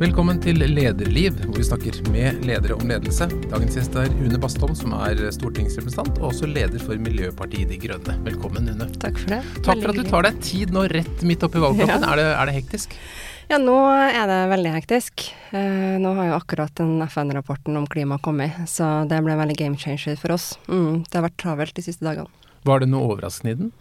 Velkommen til Lederliv, hvor vi snakker med ledere om ledelse. Dagens gjest er Une Bastholm, som er stortingsrepresentant og også leder for Miljøpartiet De Grønne. Velkommen, Une. Takk for det. Takk for at du tar deg tid nå rett midt oppi valgkampen. Ja. Er, det, er, det, hektisk? Ja, nå er det veldig hektisk. Eh, nå har jo akkurat den FN-rapporten om klima kommet, så det ble veldig game changer for oss. Mm, det har vært travelt de siste dagene. Var det noe overraskende i den?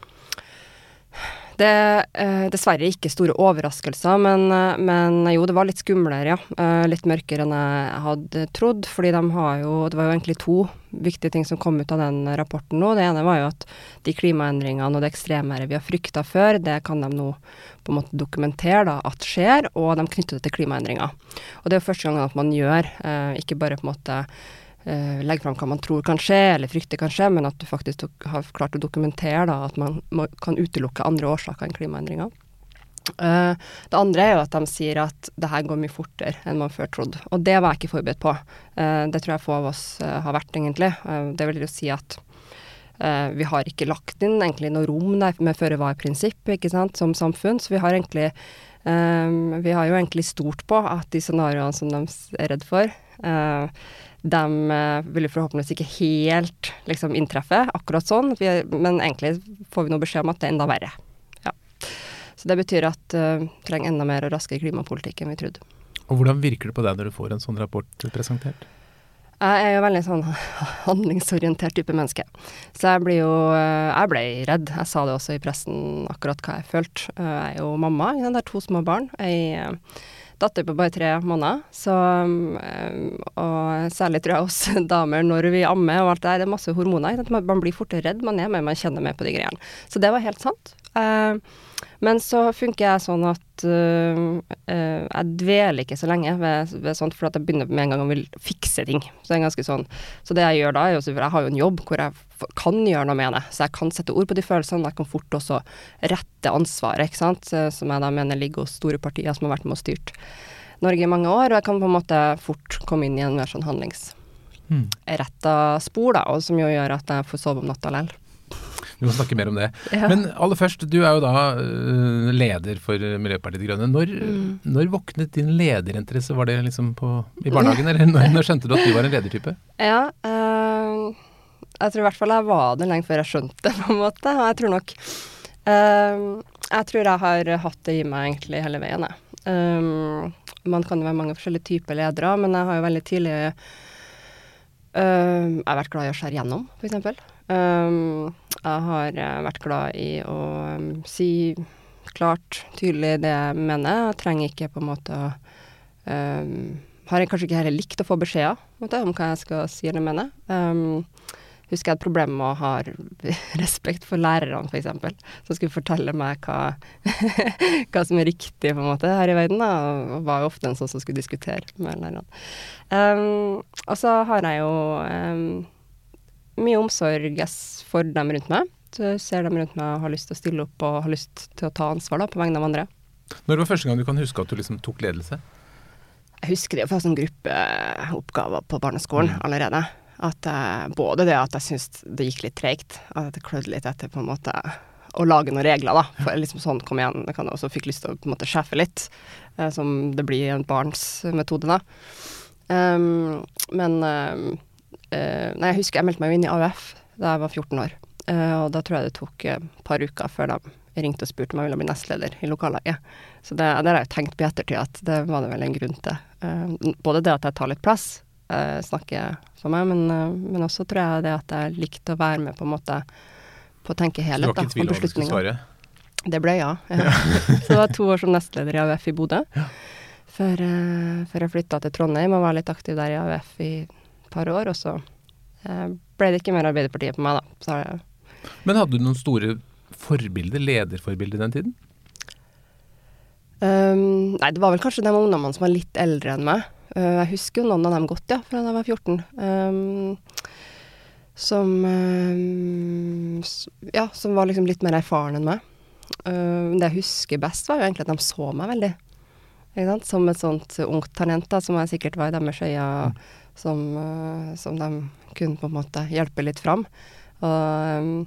Det er eh, dessverre ikke store overraskelser, men, eh, men, jo, det var litt skumlere, ja. Eh, litt mørkere enn jeg hadde trodd. Fordi de har jo Det var jo egentlig to viktige ting som kom ut av den rapporten nå. Det ene var jo at de klimaendringene og det ekstremværet vi har frykta før, det kan de nå på en måte dokumentere da, at skjer, og de knytter det til klimaendringer. Og det er jo første gang at man gjør, ikke bare på en måte eh, legge fram hva man tror kan skje, eller frykter kan skje, men at du faktisk har klart å dokumentere da, at man må, kan utelukke andre årsaker enn klimaendringer. Uh, det andre er jo at de sier at det her går mye fortere enn man før trodde. Og det var jeg ikke forberedt på. Uh, det tror jeg få av oss uh, har vært, egentlig. det vil jo si at vi har ikke lagt inn egentlig noe rom der med føre-var-prinsipp som samfunn. Så vi har egentlig Vi har jo egentlig stort på at de scenarioene som de er redd for, de uh, vil jo forhåpentligvis ikke helt liksom inntreffe akkurat sånn, men egentlig får vi noe beskjed om at det er enda verre. Ja. Så det betyr at uh, vi trenger enda mer og raskere klimapolitikk enn vi trodde. Og Hvordan virker det på deg når du får en sånn rapport presentert? Jeg er jo veldig sånn handlingsorientert type menneske. Så jeg blir jo eh, Jeg ble redd. Jeg sa det også i pressen akkurat hva jeg følte. Jeg er jo mamma. Jeg har to små barn. Jeg datter på bare tre måneder, så um, Og særlig tror jeg oss damer når vi ammer og alt det der, det er masse hormoner. Man blir fortere redd, man er med, man kjenner mer på de greiene. Så det var helt sant. Uh, men så funker jeg sånn at uh, uh, jeg dveler ikke så lenge ved, ved, sånt, for jeg begynner med en gang å vil fikse ting. Så det er ganske sånn. Så det jeg gjør da, er jo Jeg har jo en jobb hvor jeg kan gjøre noe med det. Så jeg kan sette ord på de følelsene. Jeg kan fort også rette ansvaret, ikke sant. Som jeg da mener ligger hos store partier som har vært med og styrt Norge i mange år. Og jeg kan på en måte fort komme inn i en mer sånn handlingsretta spor, da, og som jo gjør at jeg får sove om natta likevel. Vi må snakke mer om det. Ja. Men aller først, du er jo da uh, leder for Miljøpartiet De Grønne. Når, mm. når, våknet din lederinteresse? Var det liksom på, i barnehagen, eller når, når, skjønte du at du var en ledertype? Ja, øh, jeg tror i hvert fall jeg var det lenge før jeg skjønte det, på en måte. Og jeg tror nok øh, Jeg tror jeg har hatt det i meg egentlig hele veien, jeg. Um, man kan jo være mange forskjellige typer ledere, men jeg har jo veldig tidlig Uh, jeg har vært glad i å skjære gjennom, f.eks. Um, jeg har uh, vært glad i å um, si klart, tydelig det jeg mener. Jeg trenger ikke på en måte å um, Har jeg kanskje ikke heller likt å få beskjeder om hva jeg skal si eller mene. Um, husker jeg et problem med å ha respekt for lærerne, f.eks., som skulle fortelle meg hva, hva, som er riktig på en måte her i verden, da, og var jo ofte en sånn som skulle diskutere med lærerne. Um, og så har jeg jo um, mye omsorg for dem rundt meg. Så jeg ser dem rundt meg og har lyst til å stille opp og har lyst til å ta ansvar da, på vegne av andre. Når var første gang du kan huske at du liksom tok ledelse? Jeg husker det fra sånn gruppeoppgaver på barneskolen mm. allerede. At uh, både det at jeg syntes det gikk litt tregt, at jeg klødde litt etter på en måte å lage noen regler, da. For liksom sånn, kom igjen, jeg kan også fikk lyst til å på en måte sjefe litt, uh, som det blir en barns metode, da. Um, men um, nei, jeg husker jeg meldte meg jo inn i AUF da jeg var 14 år. Uh, og da tror jeg det tok et uh, par uker før de ringte og spurte om jeg ville bli nestleder i lokallaget. Så det, det har jeg tenkt på i ettertid at det var det vel en grunn til. Både det at jeg tar litt plass, snakker for meg, men, men, også tror jeg det at jeg likte å være med på en måte på å tenke helhet. Du var ikke i tvil om du skulle svare? Det ble ja. ja. Så det var to år som nestleder i AUF i Bodø. Ja. Før, før jeg flytta til Trondheim og var litt aktiv der i AUF i par år, og så eh, ble det ikke mer Arbeiderpartiet på meg, da. Jeg... Men hadde du noen store forbilder, lederforbilder den tiden? Um, nei, det var vel kanskje de ungdommene som var litt eldre enn meg. Uh, jeg husker jo noen av dem godt, ja, fra da jeg var 14. Um, som um, Ja, som var liksom litt mer erfaren enn meg. Uh, det jeg husker best, var jo egentlig at de så meg veldig. Som et sånt ungt talent, da, som jeg sikkert var i deres øyne. Mm som, eh, som, de kunne på en måte hjelpe litt fram. Og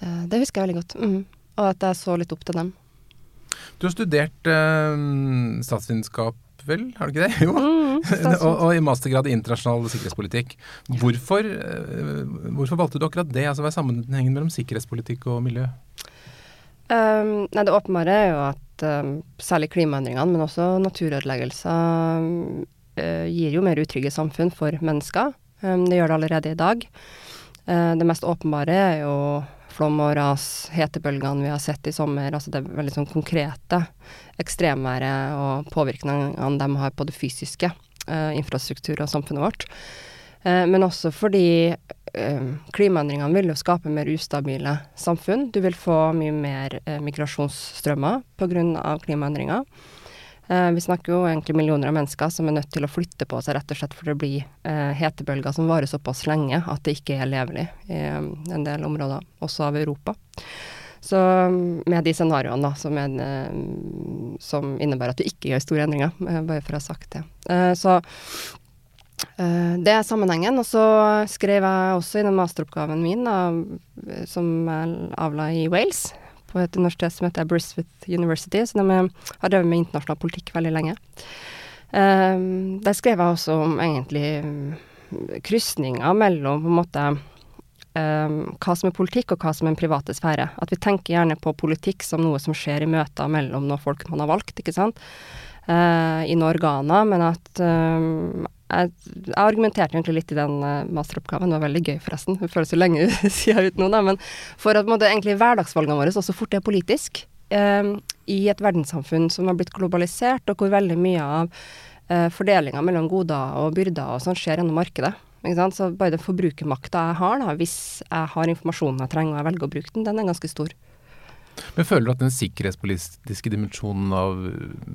uh, det husker jeg veldig godt. Mm. Og at jeg så litt opp til dem. Du har studert uh, statsvitenskap vel, har du ikke det? Jo. Mm, og, og, i mastergrad i internasjonal sikkerhetspolitikk. Hvorfor, uh, hvorfor, valgte du akkurat det? Altså Hva er sammenhengen mellom sikkerhetspolitikk og miljø? Um, nei, det åpenbare er jo at um, særlig klimaendringene, men også naturødeleggelser, uh, gir jo mer utrygge samfunn for mennesker. Um, det gjør det allerede i dag. Uh, det mest åpenbare er jo flom og ras, hetebølgene vi har sett i sommer. Altså det veldig sånn konkrete ekstremværet og påvirkningene de har på det fysiske, infrastruktur og samfunnet vårt. Men også fordi klimaendringene vil jo skape mer ustabile samfunn. Du vil få mye mer migrasjonsstrømmer pga. klimaendringer. Eh, vi snakker jo egentlig millioner av mennesker som er nødt til å flytte på seg rett og slett for det blir eh, hetebølger som varer såpass lenge at det ikke er levelig i eh, en del områder, også av Europa. Så med de scenarioene som, er, som, innebærer at du ikke gjør store endringer, bare for å ha sagt det. Så det er sammenhengen. Og så skrev jeg også i den masteroppgaven min, som jeg avla i Wales, på et universitet som heter Brisbane University, så de har drevet med internasjonal politikk veldig lenge. Um, der skrev jeg også om egentlig um, krysninger mellom på en måte um, hva som er politikk og hva som er en private sfære. At vi tenker gjerne på politikk som noe som skjer i møter mellom noen folk man har valgt, ikke sant. Uh, I noen organer, men at um, jeg, argumenterte egentlig litt i den uh, masteroppgaven, det var veldig gøy forresten, det føles jo lenge siden ut nå, da, men for at måtte, egentlig hverdagsvalgene våre også fort er politisk, Eh, i et verdenssamfunn som har blitt globalisert, og hvor veldig mye av eh, fordelinga mellom goder og byrder og sånn skjer gjennom markedet. Så bare den forbrukermakta jeg har, da, hvis jeg har informasjonen jeg trenger og jeg velger å bruke den, den er ganske stor. Men føler du at den sikkerhetspolitiske dimensjonen av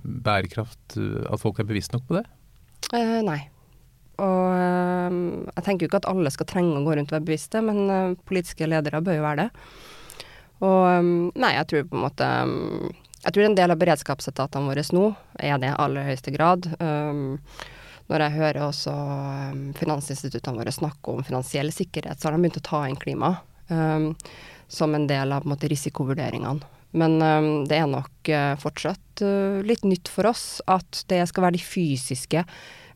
bærekraft, at folk er bevisst nok på det? Eh, nei. Og øh, jeg tenker jo ikke at alle skal trenge å gå rundt og være bevisste, men øh, politiske ledere bør jo være det. Og øh, nei, jeg tror på en måte Jeg tror en del av beredskapsetatene våre nå er det i aller høyeste grad. når jeg hører også finansinstituttene våre snakke om finansiell sikkerhet, så har de begynt å ta inn klima som en del av på en måte, risikovurderingene. Men det er nok fortsatt litt nytt for oss at det skal være de fysiske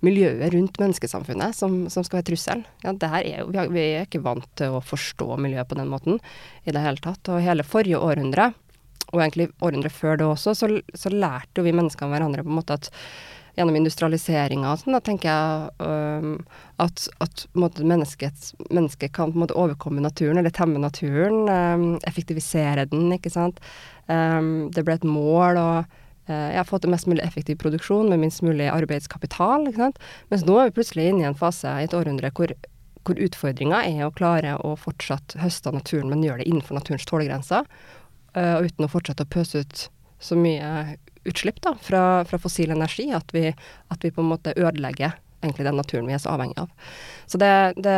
miljøet rundt menneskesamfunnet som, som skal være trusselen. Ja, er vi, vi, er ikke vant til å forstå miljøet på den måten i det hele tatt. Og hele forrige århundre, og egentlig århundret før det også, så, så lærte jo vi menneskene hverandre på en måte at gjennom industrialiseringa og sånn, da tenker jeg um, at, at mennesket, mennesket, kan på en måte overkomme naturen, eller temme naturen. Um, effektivisere den, ikke sant. Um, det ble et mål. og jeg har fått en mest mulig effektiv produksjon med minst mulig arbeidskapital. ikke sant? Mens nå er vi plutselig inne i en fase i et århundre hvor, hvor utfordringa er å klare å fortsatt høste av naturen, men gjøre det innenfor naturens tålegrenser. Og uten å fortsette å pøse ut så mye utslipp da, fra, fra fossil energi at vi, at vi, på en måte ødelegger egentlig den naturen vi er så avhengig av. Så det, det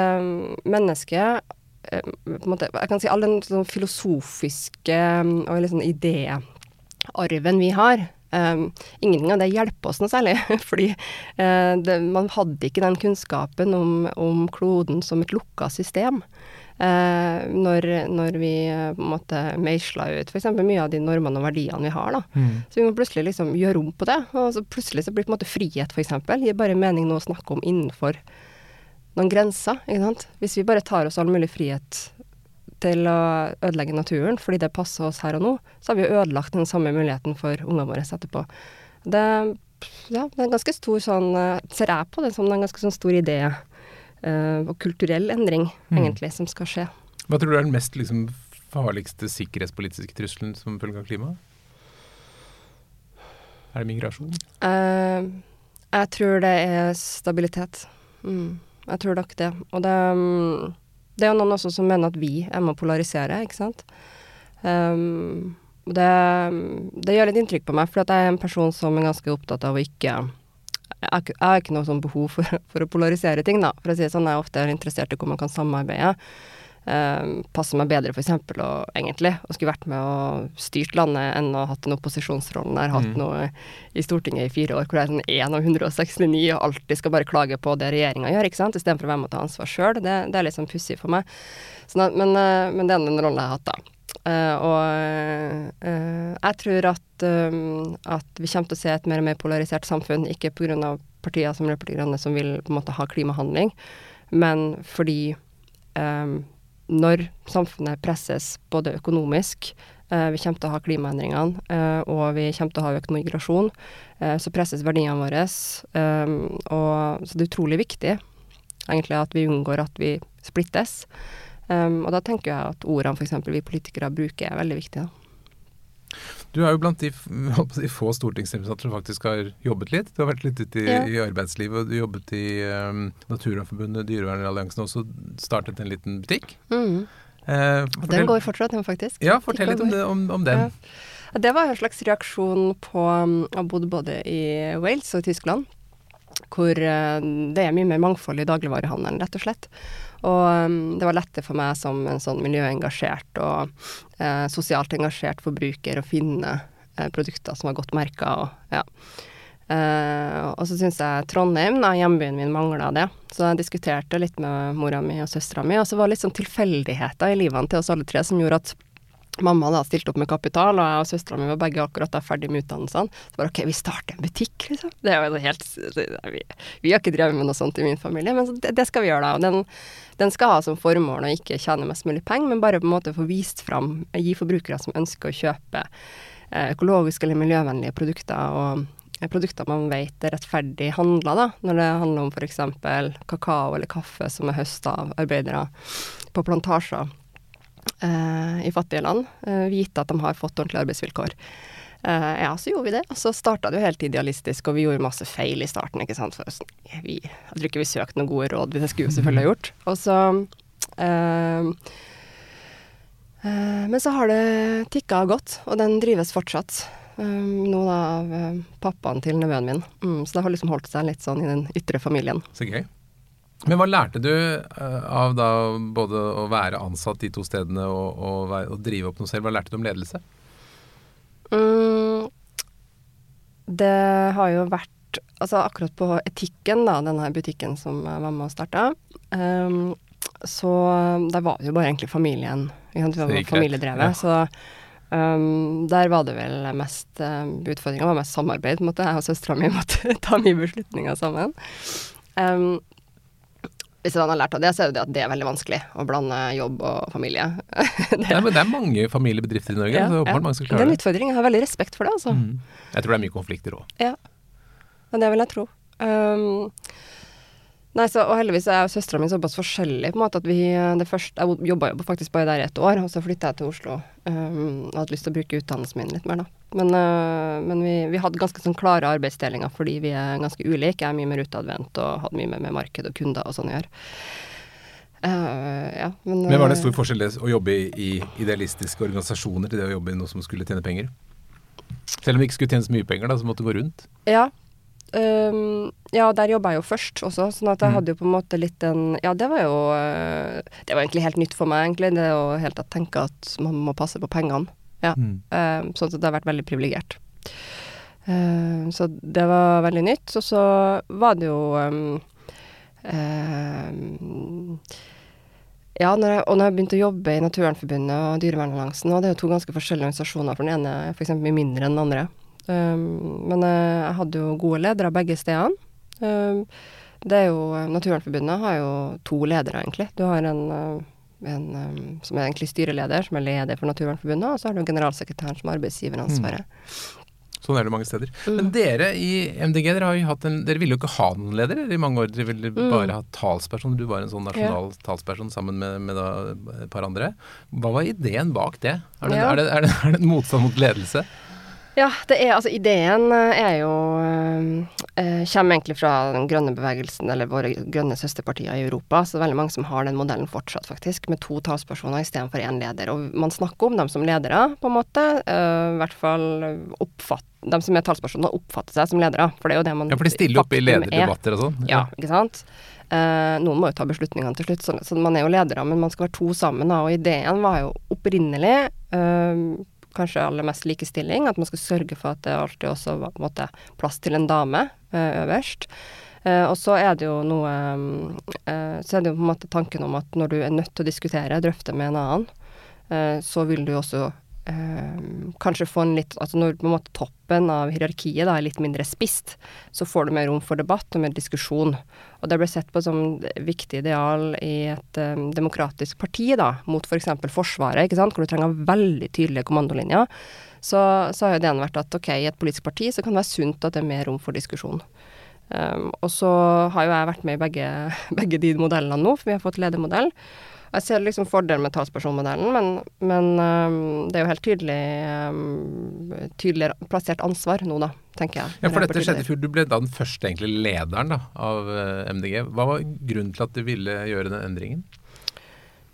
mennesket uh, på en måte, Jeg kan si all den sånn filosofiske og liksom idéarven vi har, Um, ingenting av det hjelper oss noe særlig, fordi uh, det, man hadde ikke den kunnskapen om, om kloden som et lukka system. Uh, når, når, vi uh, på en måte meisla ut f.eks. mye av de normene og verdiene vi har. da. Mm. Så vi må plutselig liksom gjøre rom på det. og så Plutselig så blir på en måte frihet f.eks. gir bare mening nå å snakke om innenfor noen grenser. Hvis vi bare tar oss all mulig frihet til å ødelegge naturen fordi det passer oss her og nå, så har vi jo ødelagt den samme muligheten for ungene våre etterpå. Det, ja, det er en ganske stor sånn eh, Ser jeg på det som en ganske sånn stor idé uh, og kulturell endring, mm. egentlig, som skal skje. Hva tror du er den mest liksom, farligste sikkerhetspolitiske trusselen som følge av klimaet? Er det migrasjon? Uh, jeg tror det er stabilitet. Mm, jeg tror nok det. Og det um, det er jo noen også som mener at vi er med å polarisere, ikke sant. Um, det, det, gjør litt inntrykk på meg, for jeg er en person som er ganske opptatt av å ikke Jeg, har ikke noe sånn behov for, for, å polarisere ting, da. For å si det sånn, jeg er ofte interessert i hvor man kan samarbeide. Uh, passer meg bedre for eksempel, og, egentlig og skulle vært med og styrt landet enn å ha hatt en opposisjonsrolle der, hatt mm. noe i Stortinget i fire år hvor det er sånn 1 av 169 og alltid skal bare klage på det regjeringa gjør, ikke sant, istedenfor å være med å ta ansvar sjøl. Det, det, er litt sånn pussig for meg. Sånn at, men, uh, men, det er den rollen jeg har hatt, da. Uh, og uh, jeg tror at, um, at, vi kommer til å se et mer og mer polarisert samfunn, ikke pga. partier som Miljøpartiet Grønne som vil på en måte ha klimahandling, men fordi um, når samfunnet presses både økonomisk, uh, vi kommer til å ha klimaendringene, og vi kommer til å ha økt migrasjon, så presses verdiene våre. Og, så det er utrolig viktig egentlig at vi unngår at vi splittes. Og da tenker jeg at ordene f.eks. vi politikere bruker er veldig viktige. Du er jo blant de, de få stortingsrepresentanter som faktisk har jobbet litt. Du har vært litt ute i, ja. i arbeidslivet, og du jobbet i um, Naturvernforbundet, Dyrevernalliansen, og også startet en liten butikk. Mm. Eh, den går fortsatt, faktisk. Ja, fortell litt om, det, om, om den. Ja. Det var en slags reaksjon på um, Jeg bodde både i Wales og Tyskland, hvor uh, det er mye mer mangfold i dagligvarehandelen, rett og slett. Og um, det var lettere for meg som en sånn miljøengasjert og eh, sosialt engasjert forbruker å finne eh, produkter som var godt merka og ja. Eh, og så syns jeg Trondheim, da, hjembyen min, mangla det. Så jeg diskuterte litt med mora mi og søstera mi, og så var det litt sånn tilfeldigheter i livene til oss alle tre som gjorde at Mamma da stilte opp med kapital, og jeg og søstera mi var begge akkurat da ferdig med utdannelsene. Så bare OK, vi starter en butikk, liksom. Det er jo helt vi, vi, har ikke drevet med noe sånt i min familie, men det, det skal vi gjøre, da. Og den, den, skal ha som formål å ikke tjene mest mulig penger, men bare på en måte få vist fram, gi forbrukere som ønsker å kjøpe eh, økologiske eller miljøvennlige produkter, og eh, produkter man vet er rettferdig handla, da, når det handler om f.eks. kakao eller kaffe som er høsta av arbeidere på plantasjer i fattige land, eh, vite at de har fått ordentlige arbeidsvilkår. Eh, ja, så gjorde vi det. Og så starta det jo helt idealistisk, og vi gjorde masse feil i starten, ikke sant. For vi, jeg tror ikke vi søkte noen gode råd, det skulle vi selvfølgelig ha gjort. Og så eh, eh, Men så har det tikka godt, og den drives fortsatt. Um, da av pappaen til nevøen min. Mm, så det har liksom holdt seg litt sånn i den ytre familien. Så gøy. Men hva lærte du uh, av da både å være ansatt de to stedene og, og, og, drive opp noe selv? Hva lærte du om ledelse? Mm, det har jo vært Altså akkurat på etikken, da, denne butikken som jeg var og starta, um, så der var det jo bare egentlig familien. Vi var familiedrevet. Så um, der var det vel mest um, Utfordringa var mest samarbeid. Måtte jeg og søstera mi måtte ta mye beslutninger sammen. Um, hvis man har lært av det, så er det at det er veldig vanskelig å blande jobb og familie. det, Nei, men det er mange familiebedrifter i Norge. Ja, så ja. mange som klarer det er en utfordring. Jeg har veldig respekt for det, altså. Mm. Jeg tror det er mye konflikter òg. Ja, og det vil jeg tro. Um, Nei, så, og heldigvis er søstera mi såpass forskjellig på en måte at vi det første, Jeg jobba jo faktisk bare der i et år, og så flytta jeg til Oslo. Um, og hadde lyst til å bruke utdannelsen min litt mer, da. Men, uh, men vi, vi, hadde ganske sånn klare arbeidsdelinger fordi vi er ganske ulike. Jeg er mye mer utadvendt og hadde mye mer med marked og kunder og sånn å gjøre. Uh, ja, men, men, var det stor forskjell å jobbe i, idealistiske organisasjoner til det å jobbe i noe som skulle tjene penger? Selv om vi ikke skulle tjene så mye penger, da, så måtte det gå rundt? Ja, Um, ja, der jobba jeg jo først også, sånn at jeg mm. hadde jo på en måte litt en Ja, det var jo uh, Det var egentlig helt nytt for meg, egentlig, det å helt tatt tenke at man må passe på pengene. Ja. Mm. Um, sånn at det har vært veldig privilegert. Um, så det var veldig nytt. Og så var det jo ja, når jeg, og når jeg begynte å jobbe i Naturvernforbundet og Dyrevernalliansen, og det er jo to ganske forskjellige organisasjoner, for den ene er f.eks. mye mindre enn den andre. Um, men uh, jeg hadde jo gode ledere begge stedene. Um, det er jo Naturvernforbundet har jo to ledere, egentlig. Du har en, uh, en som er egentlig styreleder, som er leder for Naturvernforbundet, og så har du generalsekretæren som arbeidsgiveransvaret. Mm. Sånn er det mange steder. Mm. Men dere i MDG, dere, en, dere ville jo ikke ha noen leder i mange år. Dere ville mm. bare ha talsperson. Du var en sånn nasjonal ja. talsperson sammen med, med da, et par andre. Hva var ideen bak det? Er det, ja. er det, er det, er det en motstand mot ledelse? Ja, det er altså ideen eh, er jo eh, Kommer egentlig fra den grønne bevegelsen, eller våre grønne søsterpartier i Europa. Så det er veldig mange som har den modellen fortsatt, faktisk, med to talspersoner istedenfor én leder. Og man snakker om dem som ledere, på en måte. Uh, I hvert fall oppfatt, de som er talspersoner, oppfatter seg som ledere. For det er jo det man Ja, for de stiller opp i lederdebatter og sånn? Ja. ja, ikke sant. Uh, noen må jo ta beslutningene til slutt, så, så, man er jo ledere, men man skal være to sammen. Da, og ideen var jo opprinnelig uh, kanskje aller mest likestilling. At man skal sørge for at det alltid også måte plass til en dame eh, øverst. Eh, og så er det jo noe eh, Så er det jo på en måte tanken om at når du er nødt til å diskutere, drøfte med en annen, så vil du også kanskje få en litt Altså når måte toppen av hierarkiet da er litt mindre spist, så får du mer rom for debatt og mer diskusjon. Og det ble sett på som viktig ideal i et um, demokratisk parti, da, mot f.eks. For Forsvaret, ikke sant, hvor du trenger veldig tydelige kommandolinjer. Så, så har jo ideen vært at ok, i et politisk parti så kan det være sunt at det er mer rom for diskusjon. Um, og så har jo jeg vært med i begge, begge de modellene nå, for vi har fått ledermodell. Jeg ser liksom fordelen med talspersonmodellen, men, men um, det er jo helt tydelig um, tydeligere plassert ansvar nå, da, tenker jeg. Ja, for dette skjedde i fjor. Du ble da den første egentlig lederen da, av eh, MDG. Hva var grunnen til at du ville gjøre den endringen?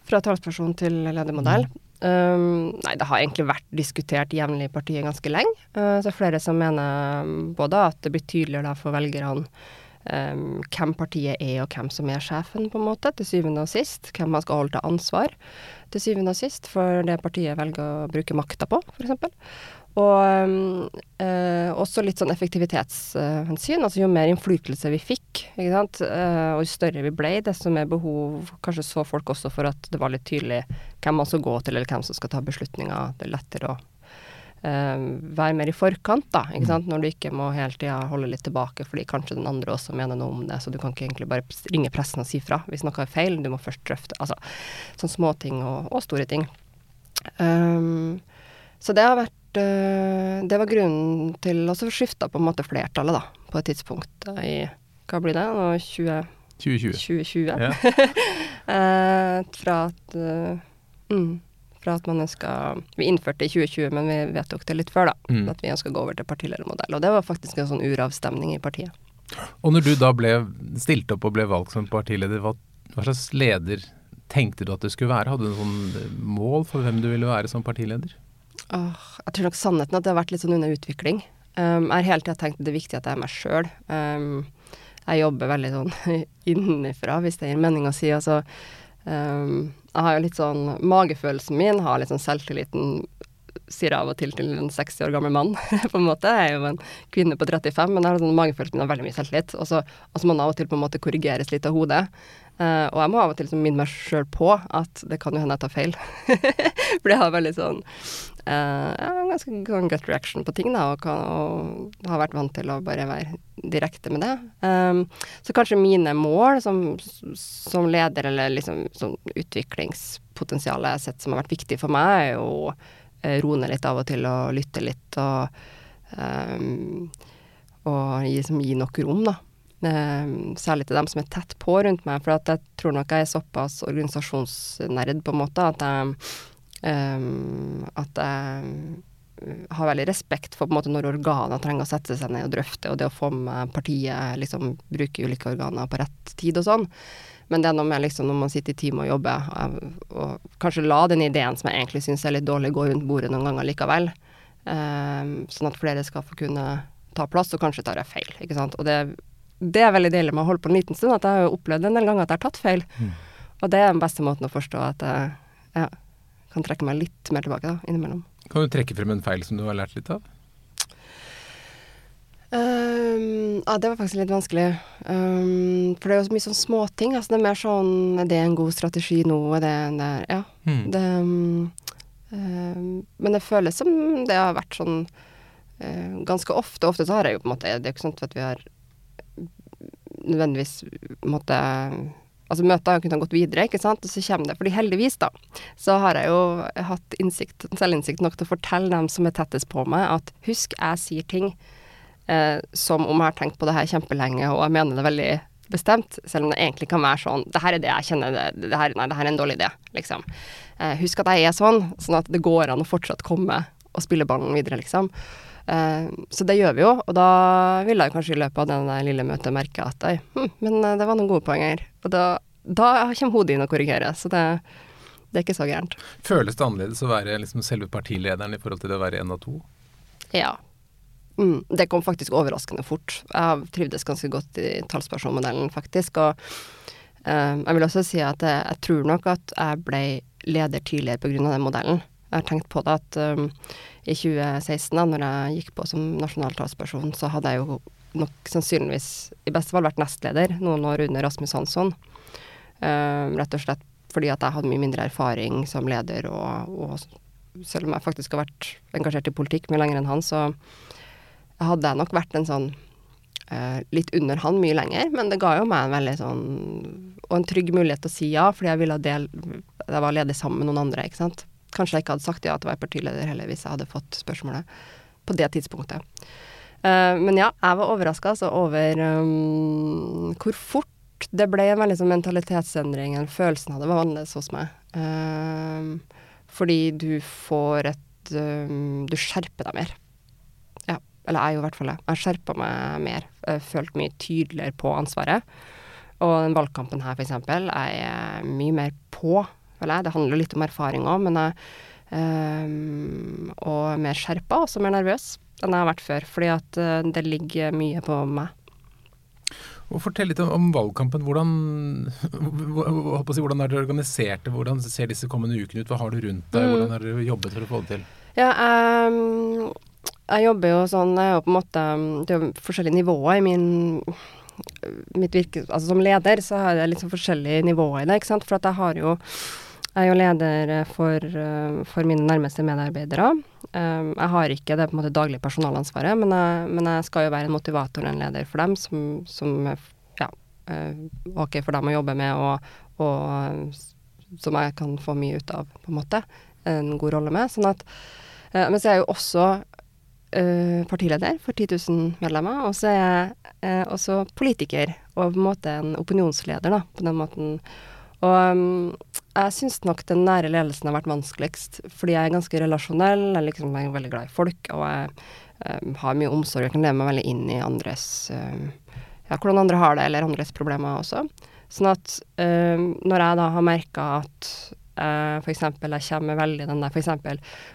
Fra talsperson til ledermodell? Mm. Um, nei, det har egentlig vært diskutert jevnlig i partiet ganske lenge. Uh, så flere som mener både at det blir tydeligere for velgerne um, hvem partiet er, og hvem som er sjefen, på en måte, til syvende og sist. Hvem man skal holde til ansvar til syvende og sist for det partiet velger å bruke makta på, f.eks. Og uh, også litt sånn effektivitetshensyn. Uh, altså jo mer innflytelse vi fikk, ikke uh, og jo større vi ble, desto mer behov Kanskje så folk også for at det var litt tydelig hvem man skal gå til, eller hvem som skal ta beslutninger. Det er lettere å være mer i forkant, da. Ikke sant? Når du ikke må hele tida holde litt tilbake fordi kanskje den andre også mener noe om det. Så du kan ikke egentlig bare ringe pressen og si fra hvis noe er feil. Du må først drøfte altså sånne småting og, og store ting. Um, så det har vært uh, Det var grunnen til Og så skifta på en måte flertallet, da, på et tidspunkt i Hva blir det? Nå 20, 2020. 2020. Ja. uh, fra at uh, mm, fra at man ønska Vi innførte det i 2020, men vi vedtok det litt før, da. Mm. At vi ønska å gå over til partiledermodell. Og det var faktisk en sånn uravstemning i partiet. Og når du da ble stilt opp og ble valgt som partileder, hva, hva slags leder tenkte du at du skulle være? Hadde du noen sånn mål for hvem du ville være som partileder? Åh, jeg tror nok sannheten at det har vært litt sånn under utvikling. Um, jeg har hele tida tenkt at det er viktig at jeg er meg sjøl. Um, jeg jobber veldig sånn innenfra, hvis det gir mening å si. Altså, um, jeg har jo litt sånn Magefølelsen min har litt sånn selvtilliten sier av og til til en 60 år gammel mann, på en måte. Jeg er jo en kvinne på 35, men jeg har sånn magefølelsen har veldig mye selvtillit. Og så må man av og til på en måte korrigeres litt av hodet. Uh, og jeg må av og til liksom minne meg sjøl på at det kan jo hende jeg tar feil. For jeg har veldig sånn uh, ganske sånn gut reaction på ting, da, og, kan, og, har vært vant til å bare være direkte med det. Um, så kanskje mine mål som, som leder, eller liksom sånn utviklingspotensialet jeg har sett som har vært viktig for meg, er jo roe ned litt av og til og lytte litt og um, og gi, som, gi nok rom, da. Um, særlig til dem som er tett på rundt meg. For jeg tror nok jeg er såpass organisasjonsnerd, på en måte, at jeg, um, at jeg har veldig respekt for på en måte når organer trenger å sette seg ned og drøfte, og det å få med partiet liksom bruke ulike organer på rett tid og sånn. Men det er noe med liksom når man sitter i team og jobber, og, og kanskje la den ideen som jeg egentlig syns er litt dårlig, gå rundt bordet noen ganger likevel. Um, sånn at flere skal få kunne ta plass, og kanskje tar jeg feil, ikke sant. Og det det er veldig deilig med å holde på en liten stund, at jeg har jo opplevd en del ganger at jeg har tatt feil. Mm. Og det er den beste måten å forstå at jeg ja, kan trekke meg litt mer tilbake da, innimellom. Kan du trekke frem en feil som du har lært litt av? Um, ja, det var faktisk litt vanskelig. Um, for det er jo så mye sånn småting. Altså det er mer sånn Er det en god strategi nå? Er det der Ja. Mm. Det, um, men det føles som det har vært sånn uh, ganske ofte. Ofte så har jeg jo på en måte Det er ikke sånn at vi har nødvendigvis måtte Altså møtet har jo kunnet gått videre, ikke sant, og så kommer det Fordi heldigvis, da, så har jeg jo hatt innsikt, selvinnsikt nok til å fortelle dem som er tettest på meg, at husk, jeg sier ting eh, som om jeg har tenkt på det her kjempelenge, og jeg mener det veldig bestemt, selv om det egentlig kan være sånn Det her er det jeg kjenner, det, det her, nei, det her er en dårlig idé, liksom. Eh, husk at jeg er sånn, sånn at det går an å fortsatt komme og spille ballen videre, liksom. Eh, så det gjør vi jo, og da vil jeg kanskje i løpet av det lille møtet merke at oi, hm, men uh, det var noen gode poenger. Og da, da kommer hodet inn og korrigerer, så det, det, er ikke så gærent. Føles det annerledes å være liksom selve partilederen i forhold til det å være én av to? Ja. Mm, det kom faktisk overraskende fort. Jeg trivdes ganske godt i talspersonmodellen, faktisk. Og uh, jeg vil også si at jeg, jeg tror nok at jeg ble leder tidligere pga. den modellen. Jeg har tenkt på det at um, i 2016, da når jeg gikk på som nasjonal talsperson, så hadde jeg jo nok sannsynligvis i beste fall vært nestleder noen år under Rasmus Hansson. Um, rett og slett fordi at jeg hadde mye mindre erfaring som leder, og, og selv om jeg faktisk har vært engasjert i politikk mye lenger enn han, så hadde jeg nok vært en sånn uh, litt under han mye lenger. Men det ga jo meg en veldig sånn Og en trygg mulighet til å si ja, fordi jeg ville dele Jeg var ledig sammen med noen andre, ikke sant. Kanskje jeg ikke hadde sagt ja til å være partileder heller hvis jeg hadde fått spørsmålet på det tidspunktet. Uh, men ja, jeg var overraska altså over um, hvor fort det ble en veldig sånn mentalitetsendring, en følelsen av det var annerledes hos meg. Uh, fordi du får et um, Du skjerper deg mer. Eller jeg er jo i hvert fall det. Jeg skjerpa meg mer. Jeg følte mye tydeligere på ansvaret. Og den valgkampen her, eksempel, jeg er mye mer på, føler jeg. Det handler litt om erfaring òg, men jeg um, Og mer skjerpa, også mer nervøs enn jeg har vært før. Fordi at uh, det ligger mye på meg. Og Fortell litt om, om valgkampen. Hvordan, si, hvordan er dere organisert? Hvordan ser disse kommende ukene ut? Hva har du rundt deg? Mm. Hvordan har dere jobbet for å få det til? Ja, um, jeg jobber jo sånn jeg jo på en måte Det er forskjellige nivåer i min mitt virke Altså som leder så har jeg litt sånn forskjellige nivåer i det, ikke sant. For at jeg har jo jeg er jo leder for, for mine nærmeste medarbeidere. Um, jeg har ikke det på en måte daglige personalansvaret, men jeg, men jeg, skal jo være en motivator og en leder for dem, som, som ja, uh, ok for dem å jobbe med, og, og som jeg kan få mye ut av, på en måte. En god rolle med. Sånn at Men så er jeg jo også partileder for 10 000 medlemmer, og så er jeg også politiker, og på en måte en opinionsleder, da, på den måten. Og um, jeg syns nok den nære ledelsen har vært vanskeligst, fordi jeg er ganske relasjonell, jeg, liksom, jeg er veldig glad i folk, og jeg um, har mye omsorg. Jeg kan leve meg veldig inn i andres Ja, hvordan andre har det, eller andres problemer også. Sånn at når jeg da har merka at uh, f.eks. jeg kommer veldig den der f.eks.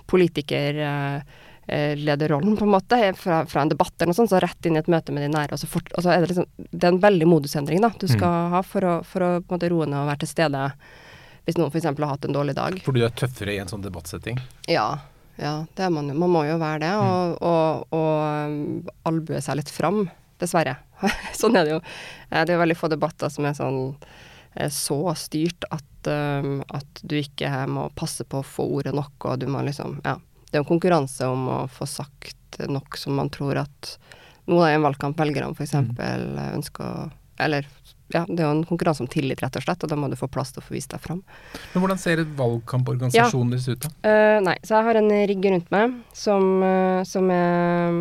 politiker Eh, lederrollen, på en måte, fra, fra en debatt eller noe sånt, så rett inn i et møte med de nære. Og så, fort, og så er det liksom Det er en veldig modusendring da, du skal mm. ha for å, for å på en måte roe ned og være til stede hvis noen f.eks. har hatt en dårlig dag. For du er tøffere i en sånn debattsetting? Ja. Ja, det er man jo. Man må jo være det. Og, mm. og, og og albue seg litt fram. Dessverre. sånn er det jo. Eh, det er veldig få debatter som er sånn eh, så styrt at, um, at du ikke må passe på å få ordet nok, og du må liksom Ja det er en konkurranse om å få sagt nok som man tror at noen av en valgkamp velgerne f.eks. Mm. ønsker å Eller ja, det er jo en konkurranse om tillit, rett og slett, og da må du få plass til å få vist deg fram. Men hvordan ser et valgkamporganisasjon ja. deres ut, da? Uh, nei, så jeg har en rigg rundt meg som, uh, som, er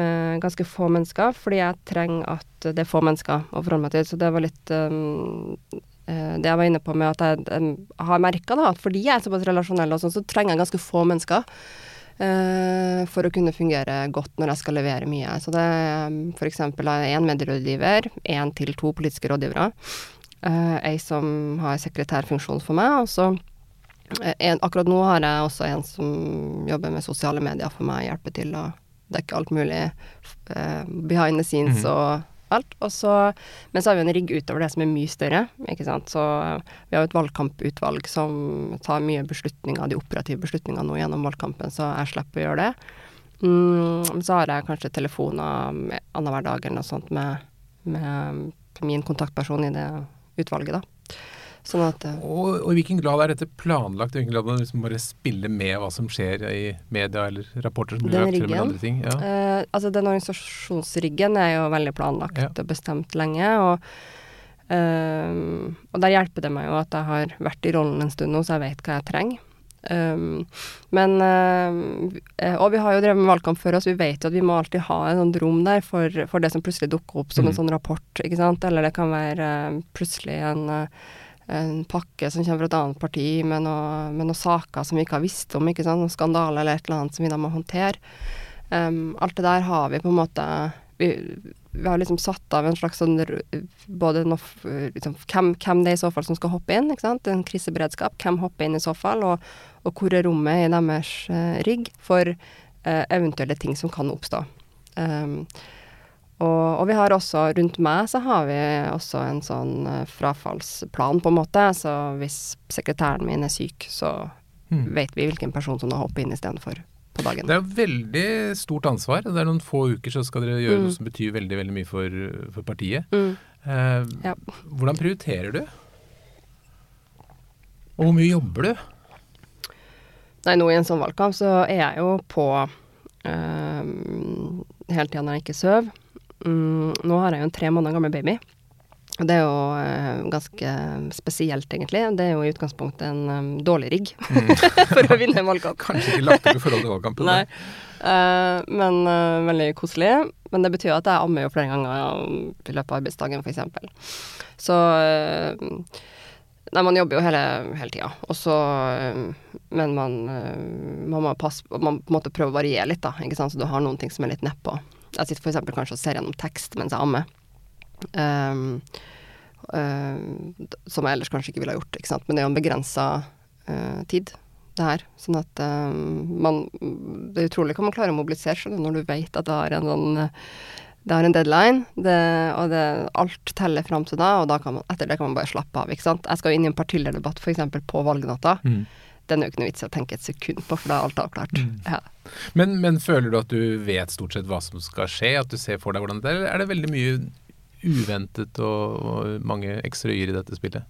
med ganske få mennesker, fordi jeg trenger at det er få mennesker å forholde meg til. Så det var litt um, det jeg var inne på med at jeg, jeg har merka at fordi jeg er såpass relasjonell, og sånn, så trenger jeg ganske få mennesker. Uh, for å kunne fungere godt når jeg skal levere mye. Så det er um, f.eks. én medierådgiver, én til to politiske rådgivere. Uh, ei som har sekretærfunksjon for meg, og så uh, en, Akkurat nå har jeg også en som jobber med sosiale medier for meg, hjelper til å dekke alt mulig behind the scenes mm. og alt. Og så, men så har vi en rigg utover det som er mye større. ikke sant? Så vi har jo et valgkamputvalg som tar mye beslutninger, de operative beslutningene nå gjennom valgkampen, så jeg slipper å gjøre det. Mm, så har jeg kanskje telefoner annenhver dag eller noe sånt med, med min kontaktperson i det utvalget, da. Sånn at, uh, og, og, i hvilken grad er dette planlagt? I hvilken grad må du liksom bare spille med hva som skjer i media eller rapporter som blir lagt frem eller andre ting? Ja. Uh, altså den organisasjonsriggen er jo veldig planlagt ja. og bestemt lenge. og uh, og der hjelper det meg jo at jeg har vært i rollen en stund nå, så jeg vet hva jeg trenger. Um, men uh, Og vi har jo drevet med valgkamp før oss, vi vet jo at vi må alltid ha en sånn rom der for, for det som plutselig dukker opp som mm. en sånn rapport, ikke sant. Eller det kan være uh, plutselig en uh, en pakke som kommer fra et annet parti med, noe, med noen saker som vi ikke har visst om, ikke sant, noen skandale eller et eller annet som vi da må håndtere. Um, alt det der har vi på en måte Vi, vi har liksom satt av en slags sånn Både no, liksom, hvem, hvem, det er i så fall som skal hoppe inn, ikke sant, en kriseberedskap. Hvem hopper inn i så fall, og, og hvor er rommet i deres uh, rigg for uh, eventuelle ting som kan oppstå. Um, og, og, vi har også, rundt meg så har vi også en sånn uh, frafallsplan, på en måte. Så hvis sekretæren min er syk, så mm. vet vi hvilken person som da hopper inn istedenfor på dagen. Det er jo veldig stort ansvar. Det er noen få uker så skal dere gjøre mm. noe som betyr veldig, veldig mye for, for partiet. Mm. Eh, ja. Hvordan prioriterer du? Og hvor mye jobber du? Nei, nå i en sånn valgkamp så er jeg jo på uh, hele tida når jeg ikke sover. Mm, nå har jeg jo en tre måneder gammel baby. Og det er jo uh, ganske spesielt, egentlig. Det er jo i utgangspunktet en um, dårlig rigg mm. for å vinne en valgkamp. Kanskje ikke lagt opp i forhold til valgkampen. Nei. Uh, men uh, veldig koselig. Men det betyr at jeg ammer jo flere ganger i løpet av arbeidsdagen, f.eks. Så Nei, man jobber jo hele, hele tida. Og så Men man, man må passe Man på en måte prøve å variere litt, da. Ikke sant? Så du har noen ting som er litt nedpå. Jeg sitter f.eks. kanskje og ser gjennom tekst mens jeg ammer. Um, um, som jeg ellers kanskje ikke ville ha gjort, ikke sant. Men det er jo en begrensa uh, tid, det her. Sånn at um, man Det er utrolig hva man klarer å mobilisere seg når du vet at det har en sånn det har en deadline, det, og det, alt teller fram til da, og da kan man, etter det kan man bare slappe av. ikke sant? Jeg skal jo inn i en partilederdebatt f.eks. på valgnatta. Mm den er jo ikke noe vits i å tenke et sekund på, for da er alt avklart. Mm. Ja. Men, men, føler du at du vet stort sett hva som skal skje, at du ser for deg hvordan det er, eller er det veldig mye uventet og, og mange yr i dette spillet?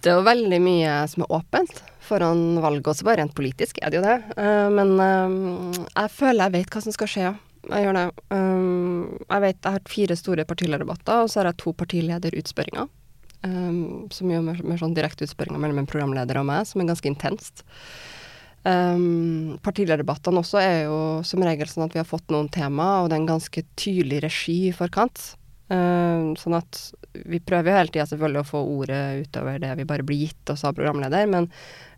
Det er jo veldig mye som er åpent foran valget, også bare rent politisk er det jo det. Uh, men uh, jeg føler jeg vet hva som skal skje, Jeg gjør det. Um, jeg vet jeg har fire store partilederdebatter, og så har jeg to partilederutspørringer. Um, som gjør mer, mer sånn direkte utspørringer mellom en programleder og meg, som er ganske intenst. Um, partilederdebattene også er jo som regel sånn at vi har fått noen tema, og det er en ganske tydelig regi i forkant. Um, sånn at vi prøver jo hele tida selvfølgelig å få ordet utover det vi bare blir gitt oss av programleder, men,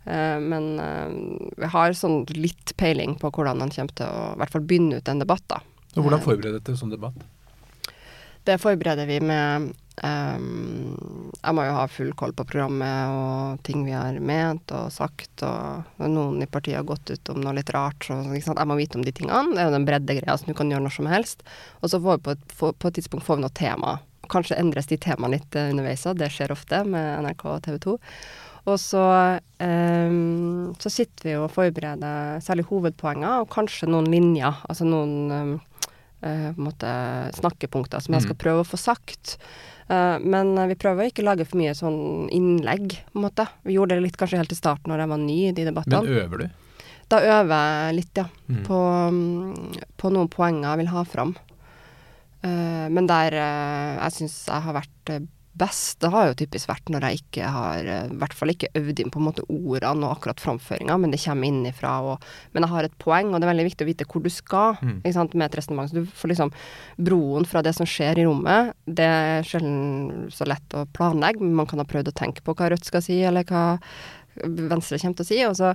uh, men uh, vi har sånn litt peiling på hvordan man kommer til å i hvert fall begynne ut en debatt, da. Og hvordan forbereder til sånn debatt? Det forbereder vi med jeg må jo ha full koll på programmet og ting vi har ment og sagt, og noen i partiet har gått ut om noe litt rart, så jeg må vite om de tingene. Det er jo den breddegreia som du kan gjøre når som helst. Og så får vi på et, på et tidspunkt får vi noe tema. Kanskje endres de temaene litt uh, underveis òg, det skjer ofte med NRK og TV 2. Og så, um, så sitter vi og forbereder særlig hovedpoenger, og kanskje noen linjer, altså noen um, på en måte snakkepunkter som jeg skal mm. prøve å få sagt. Uh, men vi prøver å ikke lage for mye sånn innlegg, på en måte. Vi gjorde det litt kanskje helt i starten når jeg var ny i de debattene. Men øver du? Da øver jeg litt, ja. Mm. På, um, på, noen poenger jeg vil ha fram. Uh, men der jeg syns jeg har vært best, det har jo typisk vært når jeg ikke har eh, I hvert fall ikke øvd inn på en måte ordene og akkurat framføringa, men det kommer innifra. Og, men jeg har et poeng, og det er veldig viktig å vite hvor du skal mm. ikke sant, med et resonnement. Så du får liksom broen fra det som skjer i rommet. Det er sjelden så lett å planlegge, men man kan ha prøvd å tenke på hva Rødt skal si, eller hva Venstre kommer til å si. og så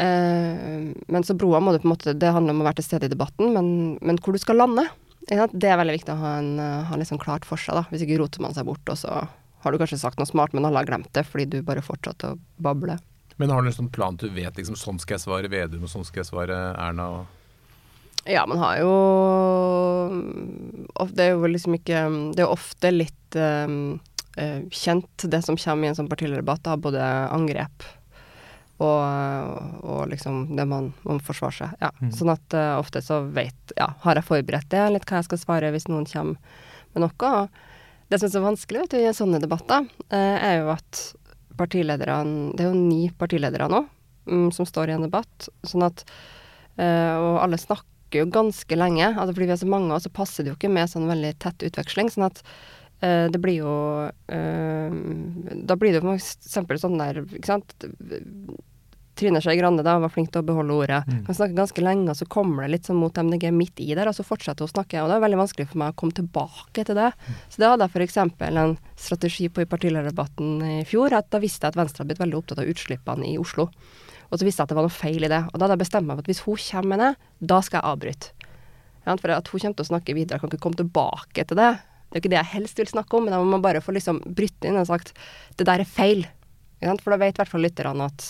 eh, men så broa må du på en måte Det handler om å være til stede i debatten, men, men hvor du skal lande. Det er veldig viktig å ha, en, eh, ha litt sånn klart for seg, da. Hvis ikke roter man seg bort, og så har du kanskje sagt noe smart, men alle har glemt det fordi du bare fortsatte å bable. Men har du en sånn plan du vet liksom sånn skal jeg svare Vedum, og sånn skal jeg svare Erna? og ja, man har jo Det er jo liksom ikke Det er ofte litt um, kjent, det som kommer i en sånn partilederdebatt, av både angrep og, og liksom det man man forsvarer seg. Ja. Mm. Sånn at uh, ofte så vet Ja, har jeg forberedt det litt hva jeg skal svare hvis noen kommer med noe? Og det som er så vanskelig vet du, i sånne debatter, uh, er jo at partilederne Det er jo ni partiledere nå um, som står i en debatt, sånn at uh, Og alle snakker jo ganske lenge, altså fordi vi er så mange, og så passer det jo ikke med sånn veldig tett utveksling. sånn at det blir jo Da blir det jo for eksempel sånn der, ikke sant Trine Skei Grande da var flink til å beholde ordet. Mm. Kan snakke ganske lenge, og så kommer det litt sånn mot MDG midt i der, og så fortsetter hun å snakke. Og det er veldig vanskelig for meg å komme tilbake til det. Mm. Så det hadde jeg f.eks. en strategi på i partilederdebatten i fjor. at Da visste jeg at Venstre hadde blitt veldig opptatt av utslippene i Oslo. Og så visste jeg at det var noe feil i det. Og da hadde jeg bestemt meg for at hvis hun kommer med det, da skal jeg avbryte. Ja, for at hun kommer til å snakke videre, jeg kan ikke komme tilbake til det. Det er jo ikke det jeg helst vil snakke om, men da må man bare få liksom bryte inn og sagt det der er feil. For da vet i hvert fall lytterne at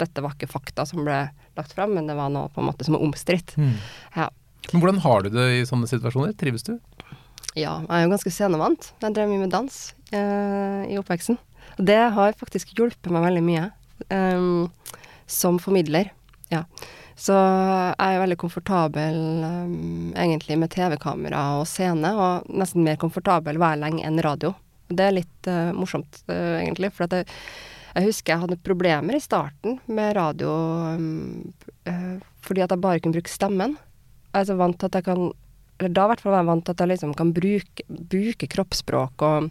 dette var ikke fakta som ble lagt fram, men det var noe på en måte som er omstridt. Mm. Ja. Men hvordan har du det i sånne situasjoner? Trives du? Ja, jeg er jo ganske scenevant. Jeg drev mye med dans eh, i oppveksten. Og det har faktisk hjulpet meg veldig mye um, som formidler. Ja. Så jeg er veldig komfortabel um, egentlig med TV-kamera og scene, og nesten mer komfortabel hver lenge enn radio. Det er litt uh, morsomt, uh, egentlig, for at det Jeg husker jeg hadde problemer i starten med radio uh, fordi at jeg bare kunne bruke stemmen. Jeg er så vant til at jeg kan Eller da hvert fall var jeg vant til at jeg liksom kan bruke, bruke kroppsspråk og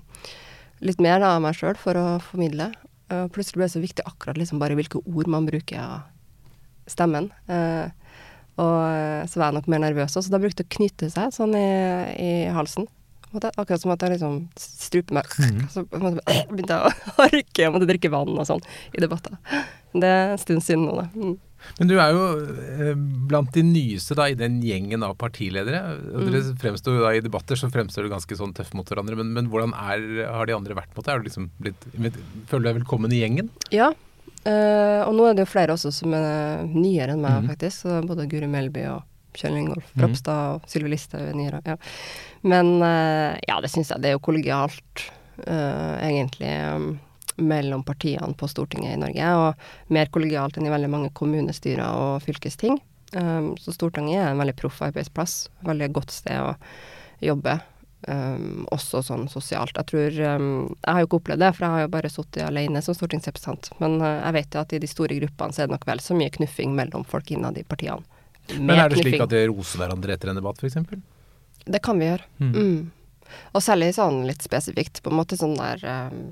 litt mer av meg sjøl for å formidle. Uh, plutselig ble det så viktig akkurat liksom bare hvilke ord man bruker av stemmen. Uh, og så var jeg nok mer nervøs, så da brukte det å knytte seg sånn i, i halsen. Akkurat som at jeg liksom struper meg. Mm. Så begynte jeg å harke og måtte drikke vann og sånn i debatter. Det er en stund siden nå, da. Mm. Men du er jo eh, blant de nyeste da, i den gjengen av partiledere. Og dere mm. fremstår da I debatter så fremstår du ganske sånn tøff mot hverandre. Men, men hvordan er, har de andre vært mot deg? Liksom føler du deg velkommen i gjengen? Ja. Uh, og nå er det jo flere også som er nyere enn meg, mm. faktisk. Så både Guri Melby og Kjell Ingolf mhm. Ropstad og Sylvi Listhaug. Ja. Men uh, ja, det syns jeg det er jo kollegialt, uh, egentlig. Um, mellom partiene på Stortinget i Norge, og mer kollegialt enn i veldig mange kommunestyrer og fylkesting. Um, så Stortinget er en veldig proff arbeidsplass, veldig godt sted å jobbe. Um, også sånn sosialt. Jeg tror um, Jeg har jo ikke opplevd det, for jeg har jo bare sittet alene som stortingsrepresentant. Men uh, jeg vet jo at i de store gruppene så er det nok vel så mye knuffing mellom folk innad i partiene. Men er det slik at dere roser hverandre etter en debatt, f.eks.? Det kan vi gjøre. Mm. Mm. Og særlig sånn litt spesifikt, på en måte sånn der um,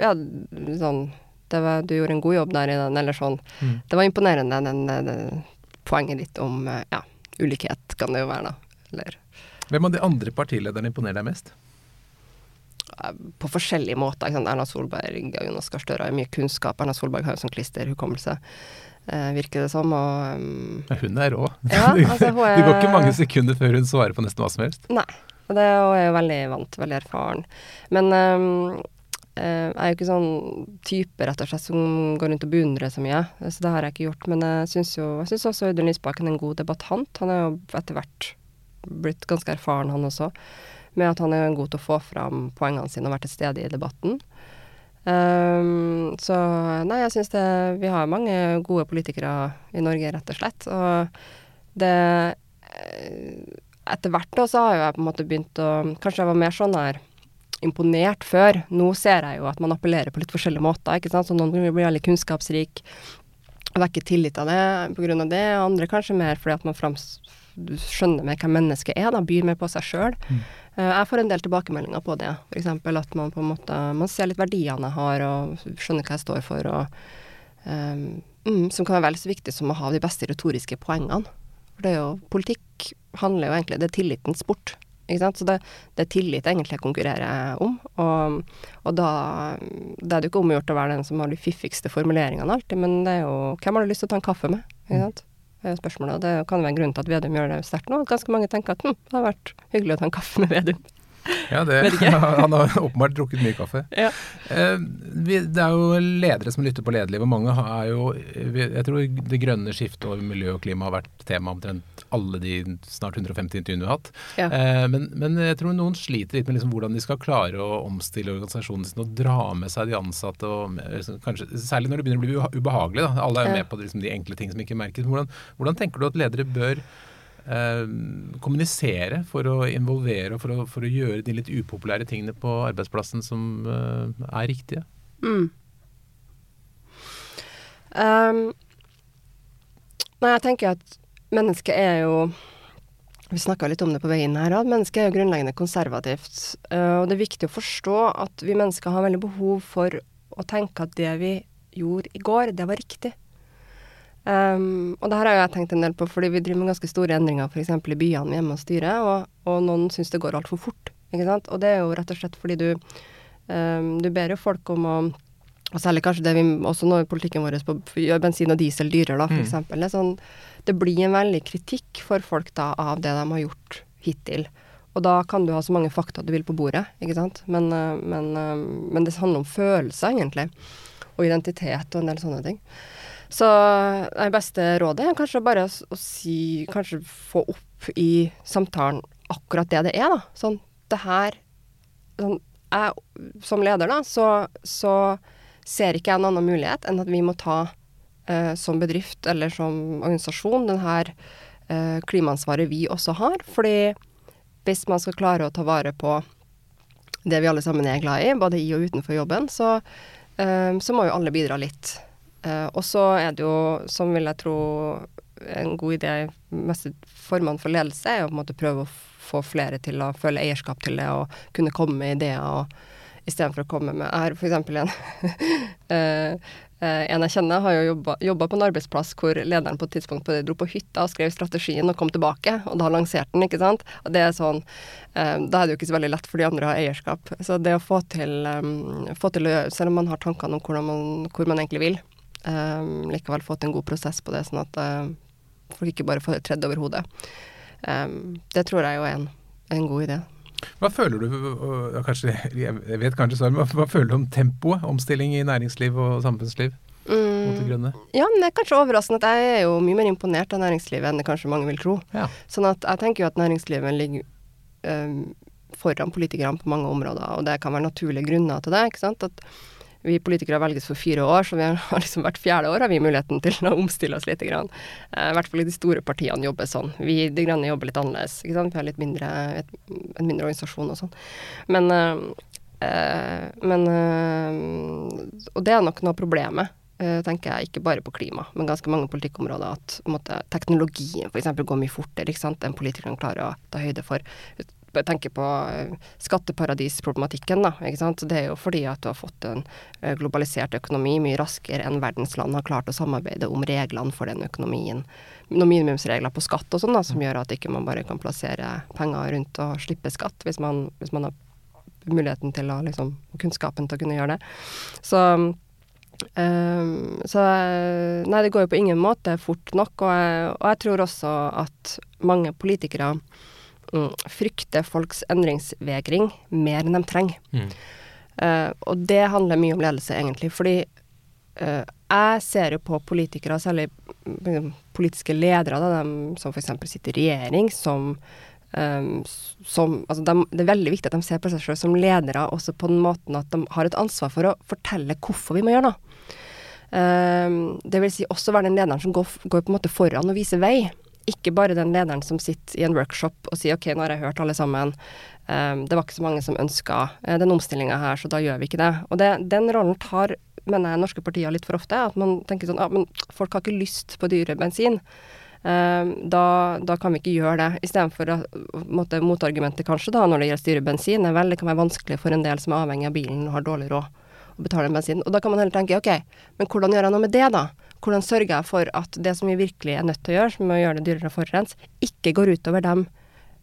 ja, sånn var, Du gjorde en god jobb der i den, eller sånn. Mm. Det var imponerende, den, den, poenget ditt om ja, ulikhet, kan det jo være, da. Eller Hvem av de andre partilederne imponerer deg mest? På forskjellige måter. Erna Solberg og Jonas Gahr Støre har mye kunnskap. Erna Solberg har jo sånn klisterhukommelse, eh, virker det som. Og, um, hun er rå. Ja, altså, er, det går ikke mange sekunder før hun svarer på nesten hva som helst. Nei. Og det er jo veldig vant, veldig erfaren. Men um, jeg er jo ikke sånn type rett og slett som går rundt og beundrer så mye, så det har jeg ikke gjort. Men jeg syns jo jeg synes også Audun Lysbakken er en god debattant. Han er jo etter hvert blitt ganske erfaren, han også, med at han er god til å få fram poengene sine og være til stede i debatten. Um, så nei, jeg syns det Vi har mange gode politikere i Norge, rett og slett. Og det eh, Etter hvert da så har jo jeg på en måte begynt å Kanskje jeg var mer sånn her imponert før. Nå ser jeg jo at man appellerer på litt forskjellige måter. ikke sant? Så noen blir veldig kunnskapsrik og vekker tillit av det av det. Andre kanskje mer fordi at man frams, skjønner mer hvem mennesket er, da, byr mer på seg sjøl. Uh, jeg får en del tilbakemeldinger på det. F.eks. at man på en måte man ser litt verdiene jeg har, og skjønner hva jeg står for. og um, Som kan være vel så viktig som å ha de beste retoriske poengene. For det er jo, politikk handler jo egentlig Det er tillitens sport. Ikke sant? Så det, det er tillit egentlig jeg konkurrerer om. Og, og da det er det jo ikke omgjort å være den som har de fiffigste formuleringene alltid, men det er jo hvem har du lyst til å ta en kaffe med? Ikke sant? Det Og. Det kan være grunn til at Vedum gjør det sterkt nå. Ganske mange tenker at hm, det har vært hyggelig å ta en kaffe med Vedum. Ja, det, han har åpenbart drukket mye kaffe. Ja. Eh, det er jo ledere som lytter på lederlivet. og mange har jo Jeg tror det grønne skiftet og miljø og klima har vært tema omtrent alle de snart 150 intervjuene vi har hatt. Ja. Eh, men, men, jeg tror noen sliter litt med liksom hvordan de skal klare å omstille organisasjonen sin og dra med seg de ansatte. Og, liksom, kanskje, særlig når det begynner å bli ubehagelig. Da. Alle er jo med på liksom, de enkle ting som ikke merkes. Hvordan, hvordan tenker du at ledere bør Eh, kommunisere for å involvere og for å, for å, gjøre de litt upopulære tingene på arbeidsplassen som eh, er riktige? Mm. Um, nei, jeg tenker at mennesket er jo Vi snakka litt om det på vei inn her, at mennesket er jo grunnleggende konservativt. Uh, og det er viktig å forstå at vi mennesker har veldig behov for å tenke at det vi gjorde i går, det var riktig. Um, og det her har jeg tenkt en del på, fordi vi driver med ganske store endringer f.eks. i byene hjemme og styrer, og, og noen syns det går altfor fort. ikke sant? Og det er jo rett og slett fordi du um, Du ber jo folk om å og særlig kanskje det vi også nå i politikken vår på gjør bensin og diesel dyrere, da, f.eks. Mm. Sånn, det blir en veldig kritikk for folk da av det de har gjort hittil. Og da kan du ha så mange fakta du vil på bordet, ikke sant. Men, eh, men, eh, men det handler om følelser, egentlig. Og identitet og en del sånne ting. Så det beste rådet er kanskje bare å si Kanskje få opp i samtalen akkurat det det er, da. Sånn det her sånn, Jeg som leder, da, så, så ser ikke jeg en annen mulighet enn at vi må ta eh, som bedrift eller som organisasjon den her eh, klimaansvaret vi også har. Fordi hvis man skal klare å ta vare på det vi alle sammen er glad i, både i og utenfor jobben, så eh, så må jo alle bidra litt. Uh, og så er det jo, som vil jeg tro en god idé i meste formene for ledelse, er å på en måte prøve å få flere til å føle eierskap til det og kunne komme med ideer. og Istedenfor å komme med Jeg har f.eks. en uh, en jeg kjenner, har jo jobba på en arbeidsplass hvor lederen på et tidspunkt på det dro på hytta og skrev strategien og kom tilbake, og da lanserte den, ikke sant. Og det er sånn uh, Da er det jo ikke så veldig lett for de andre å ha eierskap. Så det å få til, um, få til å gjøre, selv om man har tankene om man, hvor man egentlig vil, likevel få til en god prosess på det, sånn at folk ikke bare får tredd over hodet. Det tror jeg jo er en, en, god idé. Hva føler du, kanskje, jeg vet kanskje svaret, men hva føler du om tempoet? Omstilling i næringsliv og samfunnsliv? Mm, ja, men det er kanskje overraskende at jeg er jo mye mer imponert av næringslivet enn det kanskje mange vil tro. Ja. Sånn at jeg tenker jo at næringslivet ligger um, foran politikerne på mange områder, og det kan være naturlige grunner til det. ikke sant? At vi politikere velges for fire år, så vi har liksom hvert fjerde år har vi muligheten til å omstille oss litt. Eh, I hvert fall i de store partiene jobber sånn. Vi De Grønne jobber litt annerledes. Vi har litt mindre, et, en mindre organisasjon og sånn. Men, øh, men øh, Og det er nok noe av problemet. øh, tenker jeg, ikke bare på klima, men ganske mange politikkområder. At måtte, teknologien f.eks. går mye fortere ikke sant, enn politikerne klarer å ta høyde for tenker på eh, skatteparadisproblematikken, da. Ikke sant? Det er jo fordi at du har fått en eh, globalisert økonomi mye raskere enn verdens land har klart å samarbeide om reglene for den økonomien. Noen minimumsregler på skatt og sånn, som gjør at ikke man bare kan plassere penger rundt og slippe skatt, hvis man, hvis man har muligheten til å liksom, kunnskapen til å kunne gjøre det. Så Um, så nei, det går jo på ingen måte fort nok. Og jeg, og jeg tror også at mange politikere frykter folks endringsvegring mer enn de trenger. Mm. Uh, og det handler mye om ledelse, egentlig. Fordi uh, jeg ser jo på politikere, særlig mm, politiske ledere, da, de som f.eks. sitter i regjering, som, um, som altså de, Det er veldig viktig at de ser på seg selv som ledere også på den måten at de har et ansvar for å fortelle hvorfor vi må gjøre noe. Uh, det vil si også være den lederen som går, går på en måte foran og viser vei. Ikke bare den lederen som sitter i en workshop og sier ok, nå har jeg hørt alle sammen. Um, det var ikke så mange som ønska uh, den omstillinga her, så da gjør vi ikke det. Og det, den rollen tar mener jeg norske partier litt for ofte. At man tenker sånn ja, men folk har ikke lyst på dyre bensin. Um, da, da, kan vi ikke gjøre det. Istedenfor motargumentet kanskje da når det gjelder dyre bensin, er vel det kan være vanskelig for en del som er avhengig av bilen og har dårlig råd å betale bensin. Og da kan man heller tenke ok, men hvordan gjør jeg noe med det, da? Hvordan sørger jeg for at det som vi virkelig er nødt til å gjøre, som å gjøre det dyrere å forurense, ikke går utover dem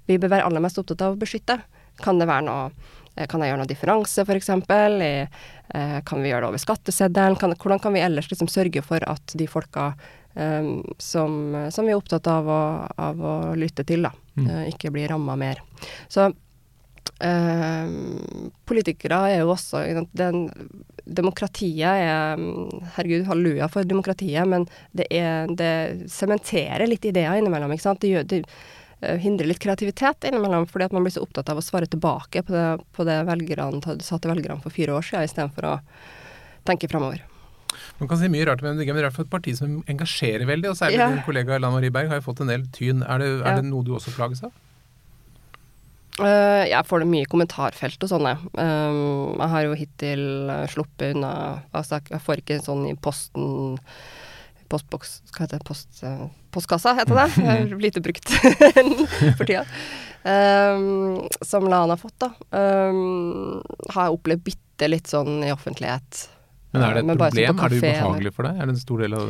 vi bør være aller mest opptatt av å beskytte? Kan det være noe eh, kan jeg gjøre noe differanse, f.eks.? Eh, kan vi gjøre det over skatteseddelen? hvordan kan vi ellers liksom sørge for at de folka um, som, som, vi er opptatt av å, av å lytte til, da, mm. ikke blir ramma mer. Så uh, politikere er jo også den, Demokratiet er Herregud, halleluja for demokratiet, men det, er, det sementerer litt ideer innimellom. ikke sant? Det, gjør, det uh, hindrer litt kreativitet innimellom, fordi at man blir så opptatt av å svare tilbake på det, på det velgerne sa til velgerne for fire år siden, istedenfor å tenke framover. Man kan si mye rart, men det er i hvert fall et parti som engasjerer veldig. Og særlig ja. din kollega Lan Marie Berg har jo fått en del tyn. Er det, er ja. det noe du også plages av? Uh, jeg får det mye i kommentarfelt og sånne. Um, jeg har jo hittil uh, sluppet unna Altså, jeg får ikke sånn i posten Postboks Hva heter det? Post, uh, postkassa, heter det. Jeg er lite brukt for tida. Um, som Lan har fått, da. Um, har jeg opplevd bitte litt sånn i offentlighet. Men er det et problem? Er det ubehagelig for deg? Er det en stor del av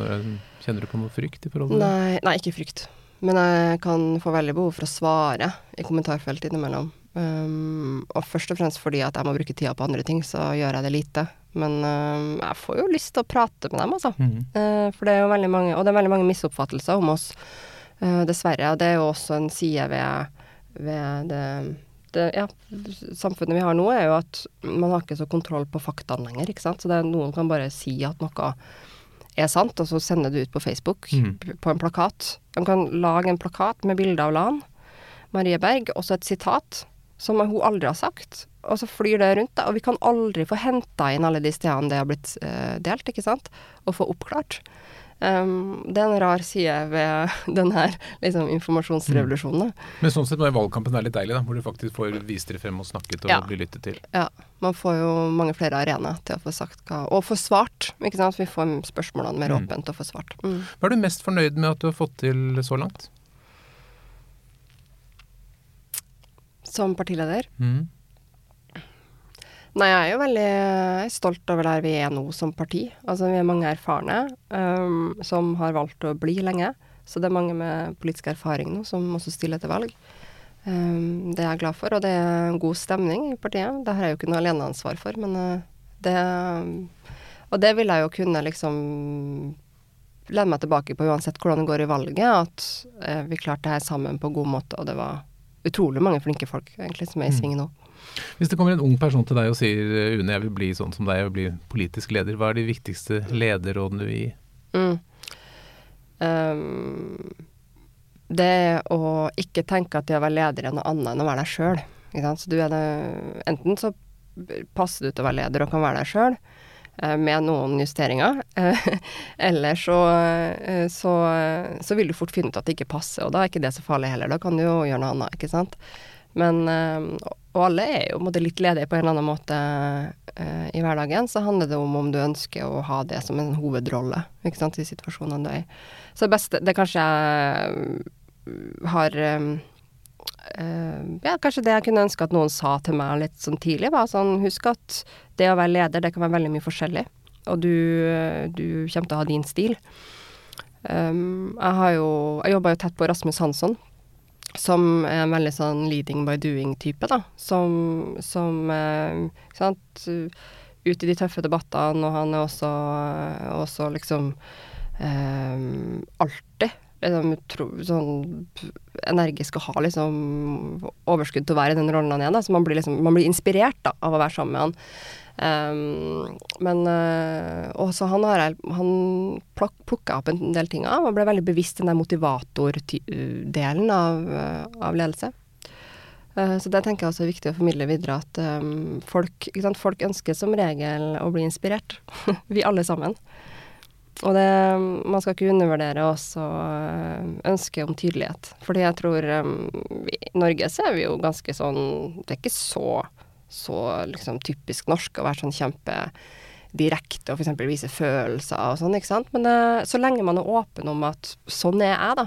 Kjenner du på noe frykt i forhold til det? Nei, nei ikke frykt. Men jeg kan få veldig behov for å svare i kommentarfeltet innimellom. Um, og først og fremst fordi at jeg må bruke tida på andre ting, så gjør jeg det lite. Men um, jeg får jo lyst til å prate med dem, altså. Mm. Uh, for det er jo veldig mange, og det er veldig mange misoppfattelser om oss, uh, dessverre. Og det er jo også en side ved, ved det, det ja, samfunnet vi har nå, er jo at man har ikke så kontroll på faktaene lenger, ikke sant. Så det, noen kan bare si at noe er sant, og så sender du ut på Facebook mm. på en plakat. De kan lage en plakat med bilde av Lan Marie Berg, og så et sitat som hun aldri har sagt. Og så flyr det rundt, da. Og vi kan aldri få henta inn alle de stedene det har blitt uh, delt, ikke sant, og få oppklart. Um, det er en rar side ved denne liksom, informasjonsrevolusjonen. Mm. Men sånn sett må valgkampen være litt deilig, da, hvor du faktisk får vist dere frem og snakket og ja. blir lyttet til. Ja. Man får jo mange flere arenaer til å få sagt hva Og få svart, ikke sant. Vi får spørsmålene mer mm. åpent og få svart. Mm. Hva er du mest fornøyd med at du har fått til så langt? Som partileder? Mm. Nei, jeg er jo veldig stolt over der vi er nå som parti. Altså, vi er mange erfarne um, som har valgt å bli lenge. Så det er mange med politisk erfaring nå som også stiller til valg. Um, det er jeg glad for, og det er en god stemning i partiet. Det har jeg jo ikke noe aleneansvar for, men uh, det Og det vil jeg jo kunne liksom lene meg tilbake på uansett hvordan det går i valget, at uh, vi klarte det her sammen på en god måte, og det var utrolig mange flinke folk egentlig som er i mm. sving nå. Hvis det kommer en ung person til deg og sier Une, jeg vil bli sånn som deg, jeg vil bli politisk leder, hva er de viktigste lederrådene du vil gi? Mm. Um, det å ikke tenke at det å være leder er noe annet enn å være deg sjøl. Enten så passer du til å være leder og kan være deg sjøl, eh, med noen justeringer. Eller så, eh, så, så, vil du fort finne ut at det ikke passer, og da er ikke det så farlig heller. Da kan du jo gjøre noe annet, ikke sant. Men eh, Og alle er jo måte, litt ledige på en eller annen måte i hverdagen. Så handler det om om du ønsker å ha det som en hovedrolle ikke sant, i situasjonene du er i. Så det beste Det kanskje jeg har uh, Ja, kanskje det jeg kunne ønske at noen sa til meg litt sånn tidlig, var sånn Husk at det å være leder, det kan være veldig mye forskjellig. Og du, du kommer til å ha din stil. Um, jeg har jo Jeg jobba jo tett på Rasmus Hansson, som er en veldig sånn leading by doing-type, da. Som, som Ikke sant. Ut i de tøffe debattene, og han er også, også liksom eh, alltid liksom, sånn energisk og har liksom overskudd til å være i den rollen han er. Da. Så man blir, liksom, man blir inspirert da, av å være sammen med han. Um, men uh, også han har han plukka opp en del ting av og ble veldig bevisst den der motivatordelen av, uh, av ledelse. Uh, så det tenker jeg også er viktig å formidle videre, at um, folk, folk ønsker som regel å bli inspirert. Vi alle sammen. Og det, man skal ikke undervurdere også eh, ønsket om tydelighet. Fordi jeg tror um, I Norge så er vi jo ganske sånn Det er ikke så, så liksom typisk norsk å være sånn kjempedirekte og f.eks. vise følelser og sånn, ikke sant. Men uh, så lenge man er åpen om at sånn er jeg, da.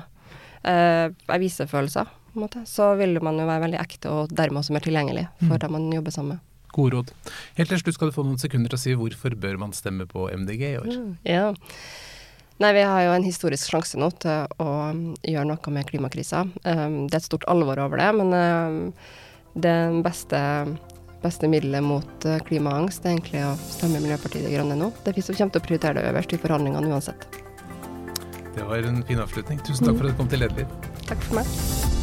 Uh, jeg viser følelser, på en måte. Så vil man jo være veldig ekte og dermed også mer tilgjengelig for mm. dem man jobber sammen med. Gode råd. Helt til slutt skal du få noen sekunder til å si hvorfor bør man stemme på MDG i år? Mm, ja. Nei, vi har jo en historisk sjanse nå til å um, gjøre noe med klimakrisa. Um, det er et stort alvor over det, men um, det beste, beste middelet mot uh, klimaangst er egentlig å stemme Miljøpartiet De Grønne nå. Det er vi som kommer til å prioritere det øverst i forhandlingene uansett. Det var en fin avslutning. Tusen takk for at du kom til Lederliv. Takk for meg.